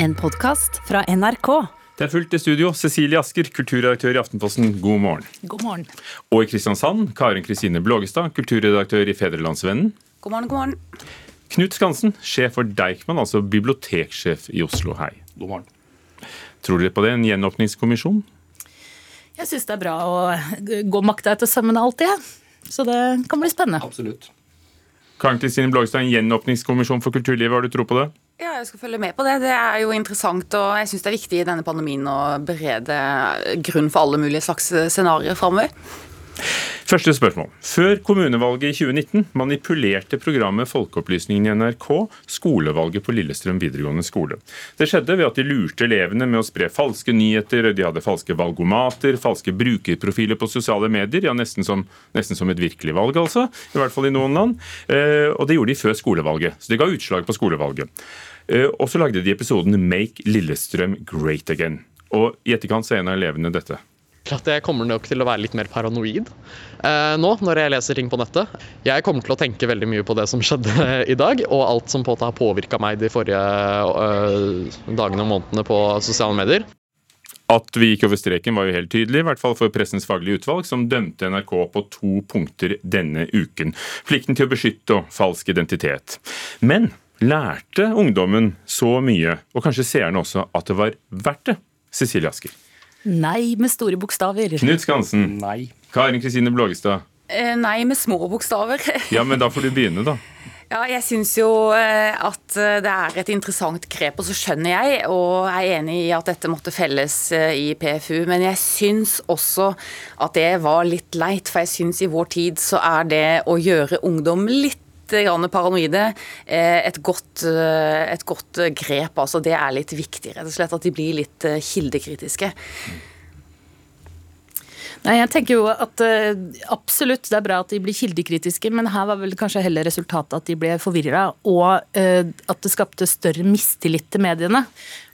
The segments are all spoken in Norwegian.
En podkast fra NRK. Det er fullt i studio. Cecilie Asker, kulturredaktør i Aftenposten, god morgen. God morgen. Og i Kristiansand, Karin Kristine Blågestad, kulturredaktør i Fedrelandsvennen. God morgen, god morgen. Knut Skansen, sjef for Deichman, altså biblioteksjef i Oslo. Hei. God morgen. Tror dere på det? En gjenåpningskommisjon? Jeg syns det er bra å gå makta etter sømmene alltid, jeg. Så det kan bli spennende. Absolutt. Karin Kristine Blågestad, en gjenåpningskommisjon for kulturlivet, har du tro på det? Ja, jeg skal følge med på det. Det er jo interessant, og jeg syns det er viktig i denne pandemien å berede grunn for alle mulige slags scenarioer framover. Første spørsmål. Før kommunevalget i 2019 manipulerte programmet Folkeopplysningen i NRK skolevalget på Lillestrøm videregående skole. Det skjedde ved at de lurte elevene med å spre falske nyheter, de hadde falske valgomater, falske brukerprofiler på sosiale medier, ja nesten som, nesten som et virkelig valg, altså. I hvert fall i noen land. Eh, og det gjorde de før skolevalget, så det ga utslag på skolevalget. Eh, og så lagde de episoden 'Make Lillestrøm Great Again'. Og i etterkant så er en av elevene dette Klart jeg kommer nok til å være litt mer paranoid eh, nå når jeg leser ting på nettet. Jeg kommer til å tenke veldig mye på det som skjedde i dag, og alt som på har påvirka meg de forrige eh, dagene og månedene på sosiale medier. At vi gikk over streken var jo helt tydelig, i hvert fall for Pressens faglige utvalg, som dømte NRK på to punkter denne uken. Plikten til å beskytte og falsk identitet. Men lærte ungdommen så mye, og kanskje seerne også, at det var verdt det? Cecilie Asker. Nei med store bokstaver. Knut Skansen. Nei. Karin Kristine Blågestad. Eh, nei med små bokstaver. Ja, men da får du begynne, da. Ja, jeg syns jo eh, at eh, det er et interessant grep, og så skjønner jeg og er enig i at dette måtte felles i PFU, men jeg syns også at det var litt leit, for jeg syns i vår tid så er det å gjøre ungdom litt paranoide. Et godt, et godt, grep. altså Det er litt viktig, rett og slett. At de blir litt kildekritiske. Nei, jeg tenker jo at uh, Absolutt, det er bra at de blir kildekritiske, men her var vel kanskje heller resultatet at de ble forvirra, og uh, at det skapte større mistillit til mediene.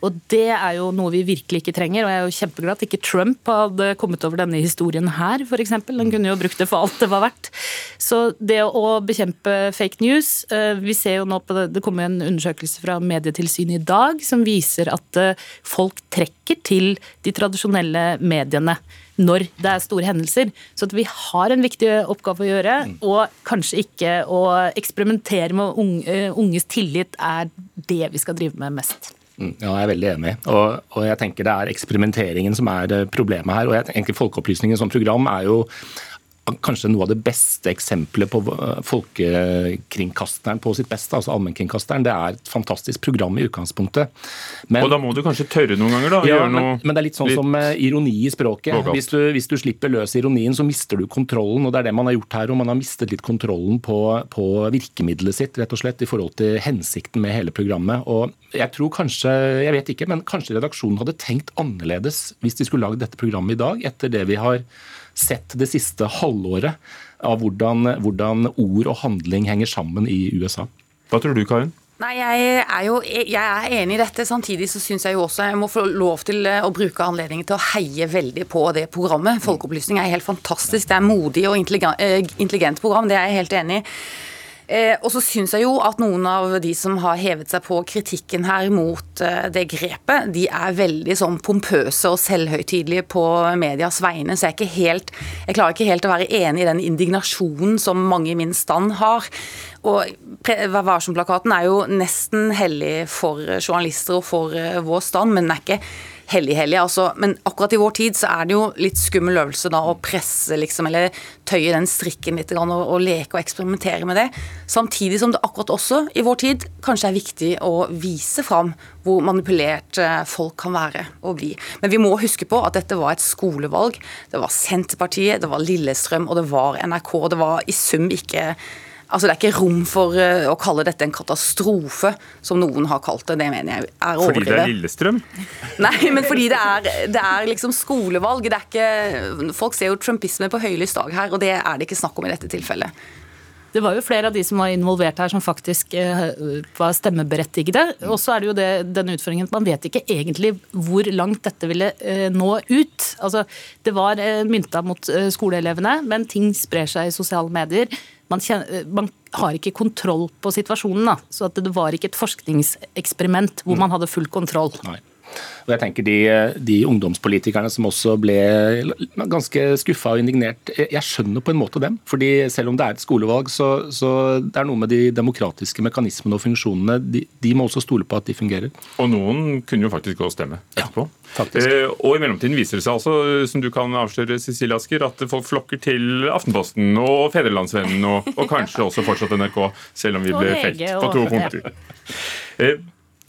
Og det er jo noe vi virkelig ikke trenger. Og jeg er jo kjempeglad at ikke Trump hadde kommet over denne historien her, f.eks. Han kunne jo brukt det for alt det var verdt. Så det å bekjempe fake news uh, Vi ser jo nå på det, det kom en undersøkelse fra Medietilsynet i dag som viser at folk trekker til de tradisjonelle mediene når det er store hendelser. Så vi har en viktig oppgave å gjøre, og kanskje ikke å eksperimentere med eh, unges tillit er det vi skal drive med mest. Mm, ja, jeg er veldig enig. Og, og, jeg tenker det er eksperimenteringen som er eh, problemet her. og jeg tenker Folkeopplysningen som program er jo kanskje noe av det beste eksempelet på eh, folkekringkasteren på sitt beste, altså allmennkringkasteren. Det er et fantastisk program i utgangspunktet. Men, og da må du kanskje tørre noen ganger, da? Ja, men, men, det er litt sånn litt som uh, ironi i språket. Hvis du, hvis du, slipper løs ironien, så mister du kontrollen. og Det er det man har gjort her. og Man har mistet litt kontrollen på, på virkemidlet sitt, rett og slett, i forhold til hensikten med hele programmet. Og jeg tror kanskje, jeg vet ikke, men kanskje redaksjonen hadde tenkt annerledes hvis de skulle lagd dette programmet i dag, etter det vi har sett det siste halvåret av hvordan, hvordan ord og handling henger sammen i USA. Hva tror du, Karin? Nei, jeg er jo jeg er enig i dette. Samtidig så syns jeg jo også jeg må få lov til å bruke anledningen til å heie veldig på det programmet. Folkeopplysning er helt fantastisk. Det er modig og intelligent, eh, intelligent program, det er jeg helt enig i. Eh, og så syns jeg jo at noen av de som har hevet seg på kritikken her mot eh, det grepet, de er veldig sånn pompøse og selvhøytidelige på medias vegne. Så jeg, ikke helt, jeg klarer ikke helt å være enig i den indignasjonen som mange i min stand har. Og Vær varsom-plakaten er jo nesten hellig for journalister og for eh, vår stand, men den er ikke hellig-hellig. Altså. Men akkurat i vår tid så er det jo litt skummel øvelse da å presse liksom, eller tøye den strikken litt og, og, leke og eksperimentere med det. Samtidig som det akkurat også i vår tid kanskje er viktig å vise fram hvor manipulert eh, folk kan være og bli. Men vi må huske på at dette var et skolevalg. Det var Senterpartiet, det var Lillestrøm og det var NRK. Det var i sum ikke Altså Det er ikke rom for uh, å kalle dette en katastrofe, som noen har kalt det. Det mener jeg er overdrevet. Fordi det er Lillestrøm? Nei, men fordi det er, det er liksom skolevalg. Det er ikke, folk ser jo trumpisme på høylys dag her, og det er det ikke snakk om i dette tilfellet. Det var jo flere av de som var involvert her, som faktisk uh, var stemmeberettigede. Og så er det jo det, den utfordringen at man vet ikke egentlig hvor langt dette ville uh, nå ut. Altså, det var uh, mynta mot skoleelevene, men ting sprer seg i sosiale medier. Man, kjenner, man har ikke kontroll på situasjonen. Da. Så det var ikke et forskningseksperiment hvor mm. man hadde full kontroll. Nei. Og jeg tenker de, de, ungdomspolitikerne som også ble ganske skuffa og indignert, jeg skjønner på en måte dem. fordi selv om det er et skolevalg, så, så det er noe med de demokratiske mekanismene og funksjonene. De, de, må også stole på at de fungerer. Og noen kunne jo faktisk gå og stemme etterpå. Ja, eh, og i mellomtiden viser det seg altså, som du kan avsløre, Cecilie Asker, at folk flokker til Aftenposten og Federlandsvennen og, og kanskje også fortsatt NRK, selv om vi ble felt på to punkter. Eh,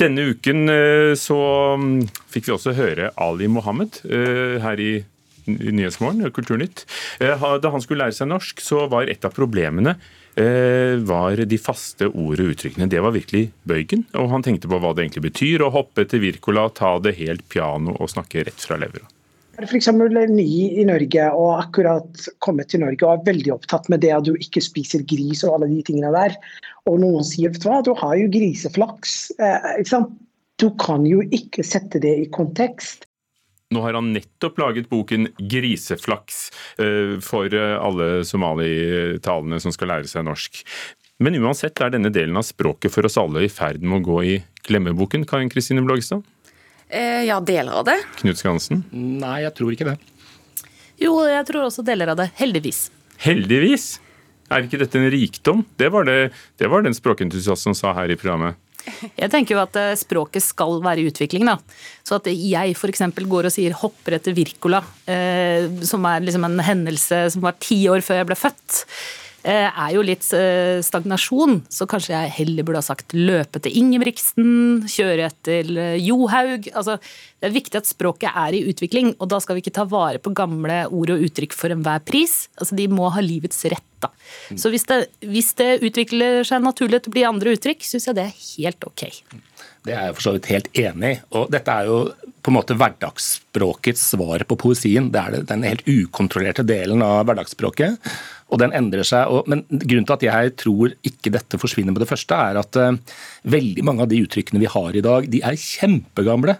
denne uken eh, så mm, fikk vi også høre Ali Mohammed eh, her i Nyhetsmorgen, Kulturnytt. Eh, da han skulle lære seg norsk, så var et av problemene var de faste ord og uttrykkene. Det var virkelig bøygen. Og han tenkte på hva det egentlig betyr å hoppe til Wirkola, ta det helt piano og snakke rett fra levra. F.eks. ny i Norge og akkurat kommet til Norge og er veldig opptatt med det at du ikke spiser gris og alle de tingene der. Og noen sier vet du hva, du har jo griseflaks. Eh, du kan jo ikke sette det i kontekst. Nå har han nettopp laget boken 'Griseflaks' eh, for eh, alle somalitalene som skal lære seg norsk. Men uansett er denne delen av språket for oss alle i ferd med å gå i glemmeboken, Karin Kristine Blågestad? Eh, ja, deler av det. Knut Skansen? Nei, jeg tror ikke det. Jo, jeg tror også deler av det. Heldigvis. Heldigvis? Er ikke dette en rikdom? Det var, det, det var den språkentusiasten som sa her i programmet. Jeg tenker jo at eh, språket skal være i utvikling. da. Så at jeg f.eks. går og sier 'hopper etter Wirkola', eh, som er liksom en hendelse som var ti år før jeg ble født. Eh, er jo litt eh, stagnasjon, så kanskje jeg heller burde ha sagt løpe til Ingebrigtsen, kjøre etter eh, Johaug. Altså, det er viktig at språket er i utvikling, og da skal vi ikke ta vare på gamle ord og uttrykk for enhver pris. Altså, de må ha livets rett. da. Mm. Så hvis det, hvis det utvikler seg naturlig til å bli andre uttrykk, syns jeg det er helt ok. Det er jeg for så vidt helt enig i. Og dette er jo på en måte hverdagsspråkets svar på poesien. Det er den helt ukontrollerte delen av hverdagsspråket og den endrer seg. Og, men grunnen til at jeg tror ikke dette forsvinner med det første, er at uh, veldig mange av de uttrykkene vi har i dag, de er kjempegamle.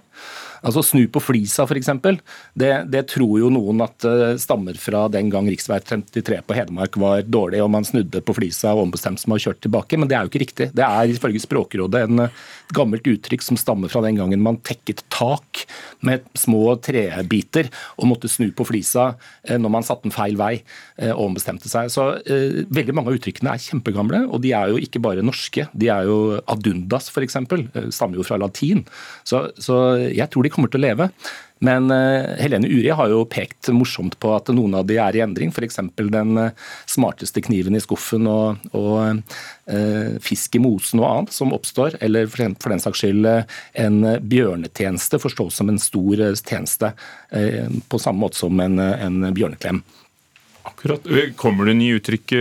Altså Snu på flisa, f.eks. Det, det tror jo noen at uh, stammer fra den gang rv. 33 på Hedmark var dårlig og man snudde på flisa og ombestemte seg og kjørte tilbake, men det er jo ikke riktig. Det er ifølge Språkrådet en uh, gammelt uttrykk som stammer fra den gangen man tekket tak med små trebiter og måtte snu på flisa uh, når man satte den feil vei uh, og ombestemte seg. Så uh, Veldig mange av uttrykkene er kjempegamle, og de er jo ikke bare norske. De er jo adundas, f.eks. Stammer jo fra latin. Så, så jeg tror de kommer til å leve. Men uh, Helene Uri har jo pekt morsomt på at noen av de er i endring. F.eks. den uh, smarteste kniven i skuffen og, og eh, fisk i mosen og annet som oppstår. Eller for den, for den saks skyld en bjørnetjeneste forstås som en stor tjeneste. På samme måte som en, en bjørneklem. Akkurat. Kommer det nye uttrykk,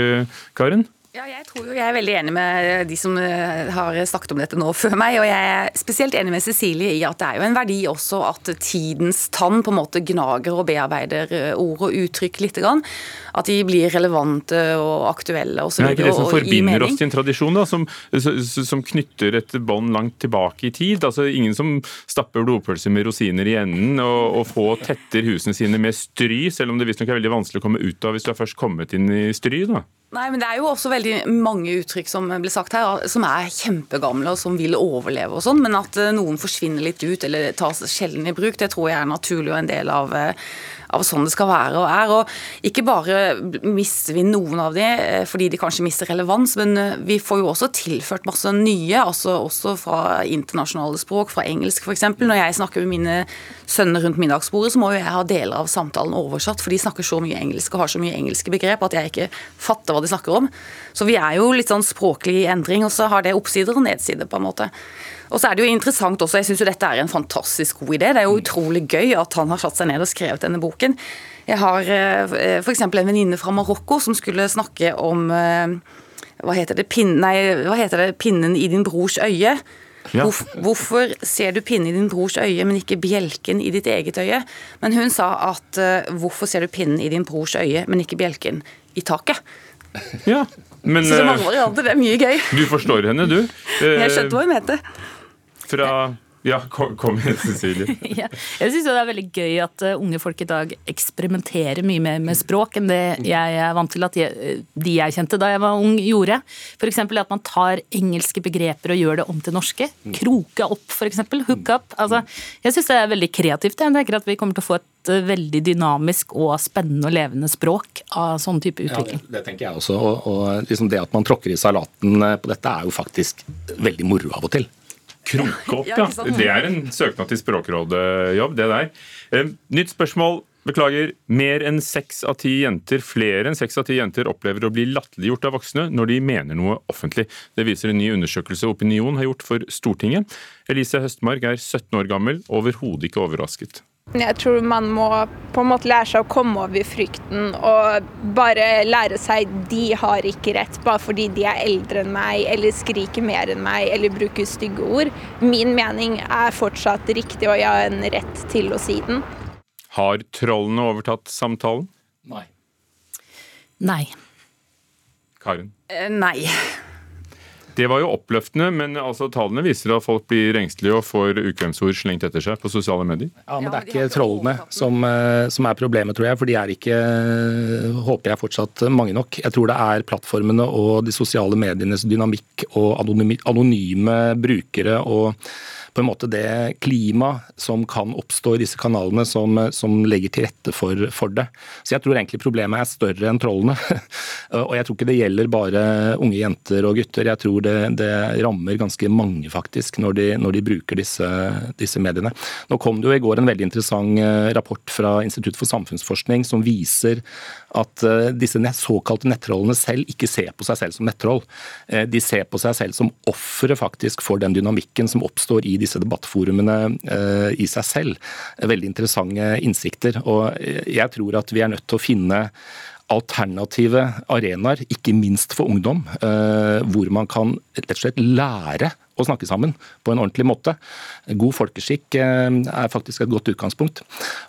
Karin? Ja, jeg tror jo jeg er veldig enig med de som eh, har snakket om dette nå før meg. Og jeg er spesielt enig med Cecilie i at det er jo en verdi også at tidens tann på en måte gnager og bearbeider eh, ord og uttrykk litt. At de blir relevante og aktuelle osv. Det er ikke det som forbinder oss til en tradisjon da, som, som knytter et bånd langt tilbake i tid? Altså Ingen som stapper blodpølser med rosiner i enden og, og få tetter husene sine med stry, selv om det visstnok er veldig vanskelig å komme ut av hvis du har først kommet inn i stry? da? Nei, men Det er jo også veldig mange uttrykk som ble sagt her, som er kjempegamle og som vil overleve. og sånn, Men at eh, noen forsvinner litt ut eller tas sjelden i bruk, det tror jeg er naturlig og en del av eh, av sånn det skal være og er. Og ikke bare mister vi noen av de eh, fordi de kanskje mister relevans, men vi får jo også tilført masse nye, altså også fra internasjonale språk, fra engelsk f.eks. Når jeg snakker med mine sønner rundt middagsbordet, så må jo jeg ha deler av samtalen oversatt, for de snakker så mye engelsk og har så mye engelske begrep at jeg ikke fatter hva de snakker om. Så vi er jo litt sånn språklig endring, og så har det oppsider og nedsider, på en måte. Og så er det jo interessant også, jeg syns jo dette er en fantastisk god idé. Det er jo utrolig gøy at han har satt seg ned og skrevet denne boken. Jeg har eh, f.eks. en venninne fra Marokko som skulle snakke om eh, hva heter, det, Pin, nei, hva heter det, pinnen i din brors øye. Ja. Hvorfor ser du pinnen i din brors øye, men ikke bjelken i ditt eget øye? Men hun sa at uh, hvorfor ser du pinnen i din brors øye, men ikke bjelken i taket? Ja, Men, så det er mange varianter, det er mye gøy. Du forstår henne, du. Jeg skjønte hva hun heter. Fra ja, kom, kom igjen, Cecilie. ja. Jeg syns det er veldig gøy at uh, unge folk i dag eksperimenterer mye mer med språk enn det jeg er vant til at de jeg kjente da jeg var ung, gjorde. F.eks. at man tar engelske begreper og gjør det om til norske. Kroke opp, f.eks. Hook up. Altså, jeg syns det er veldig kreativt. Jeg tenker at vi kommer til å få et uh, veldig dynamisk og spennende og levende språk av sånn type utvikling. Ja, det, det, tenker jeg også. Og, og liksom det at man tråkker i salaten eh, på dette, er jo faktisk veldig moro av og til. Krunke opp, ja. Det er en søknad til Språkrådet-jobb, det der. Eh, nytt spørsmål. Beklager. Mer enn seks av ti jenter flere enn seks av ti jenter opplever å bli latterliggjort av voksne når de mener noe offentlig. Det viser en ny undersøkelse Opinion har gjort for Stortinget. Elise Høstmark er 17 år gammel, overhodet ikke overrasket. Jeg tror man må på en måte lære seg å komme over frykten og bare lære seg de har ikke rett bare fordi de er eldre enn meg eller skriker mer enn meg eller bruker stygge ord. Min mening er fortsatt riktig, og jeg har en rett til å si den. Har trollene overtatt samtalen? Nei. Nei. Karen? Eh, nei. Det var jo oppløftende, men altså, tallene viser at folk blir engstelige og får ukvemsord slengt etter seg på sosiale medier. Ja, men det er ikke trollene som, eh, som er problemet, tror jeg. For de er ikke, håper jeg, fortsatt mange nok. Jeg tror det er plattformene og de sosiale medienes dynamikk og anonyme brukere og på en måte det klima som kan oppstå i disse kanalene, som, som legger til rette for, for, det. Så jeg tror egentlig problemet er større enn trollene. og jeg tror ikke det gjelder bare unge jenter og gutter. Jeg tror det, det rammer ganske mange, faktisk, når de, når de bruker disse, disse, mediene. Nå kom det jo i går en veldig interessant eh, rapport fra Institutt for samfunnsforskning som viser at eh, disse såkalte nettrollene selv ikke ser på seg selv som nettroll. Eh, de ser på seg selv som ofre faktisk for den dynamikken som oppstår i disse debattforumene eh, i seg selv. Veldig interessante innsikter. Og jeg tror at vi er nødt til å finne alternative arenaer, ikke minst for ungdom, hvor man kan rett og slett lære å snakke sammen på en ordentlig måte. God folkeskikk eh, er faktisk et godt utgangspunkt.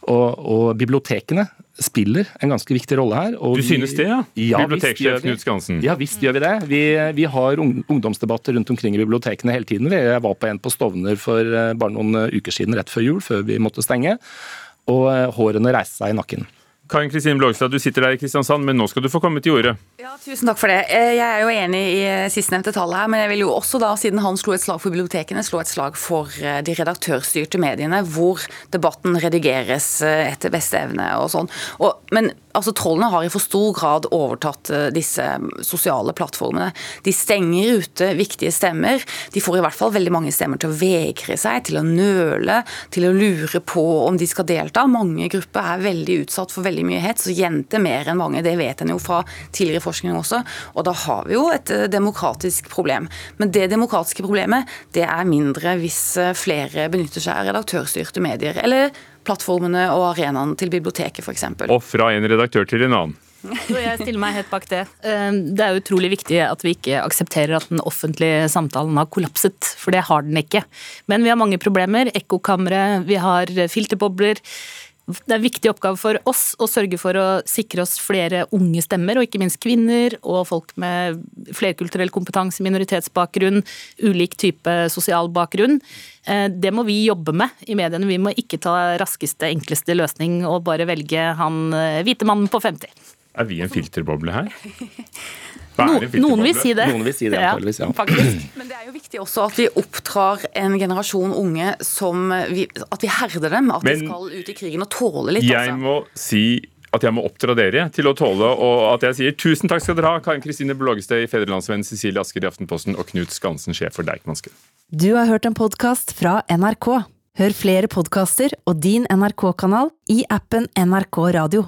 Og, og bibliotekene spiller en ganske viktig rolle her. du synes det, ja? ja Biblioteksjef Knut Skansen. Ja visst gjør vi det. Vi, vi, har ungdomsdebatter rundt omkring i bibliotekene hele tiden. Jeg var på en på Stovner for eh, bare noen eh, uker siden, rett før jul, før vi måtte stenge. Og hårene reiste seg i nakken. Karin Kristin Blågstad, du sitter der i Kristiansand, men nå skal du få komme til ordet. Ja, Tusen takk for det. Eh, jeg er jo enig i eh, sistnevnte tallet her, men jeg vil jo også da, siden han slo et slag for bibliotekene, slå et slag for eh, de redaktørstyrte mediene, hvor debatten redigeres etter beste evne og sånn. Og, men altså, trollene har i for stor grad overtatt disse sosiale plattformene. De stenger ute viktige stemmer. De får i hvert fall veldig mange stemmer til å vegre seg, til å nøle, til å lure på om de skal delta. Mange grupper er veldig utsatt for veldig veldig mye hets, og jenter mer enn mange. Det vet en jo fra tidligere forskning også. Og da har vi jo et eh, demokratisk problem. Men det demokratiske problemet det er mindre hvis eh, flere benytter seg av redaktørstyrte medier. eller plattformene og arenaene til biblioteket f.eks. Og fra en redaktør til en annen. Så jeg stiller meg helt bak det. Eh, det er utrolig viktig at vi ikke aksepterer at den offentlige samtalen har kollapset, for det har den ikke. Men vi har mange problemer. Ekkokamre, vi har filterbobler. Det er en viktig oppgave for oss å sørge for å sikre oss flere unge stemmer, og ikke minst kvinner og folk med flerkulturell kompetanse, minoritetsbakgrunn, ulik type sosial bakgrunn. Eh, det må vi jobbe med i mediene. Vi må ikke ta raskeste, enkleste løsning og bare velge han eh, hvite mannen på 50. Er vi en filterboble her? No, noen vil si det. Noen vil si det, ja, ja. Men det er jo viktig også at vi oppdrar en generasjon unge som vi, At vi herder dem. At Men de skal ut i krigen og tåle litt. Jeg altså. må si at jeg må oppdra dere til å tåle, og at jeg sier tusen takk skal dere ha, Karin Kristine Blågestø i Fedrelandsvennen, Cecilie Asker i Aftenposten og Knut Skansen, sjef for Deichmanske. Du har hørt en podkast fra NRK. Hør flere podkaster og din NRK-kanal i appen NRK Radio.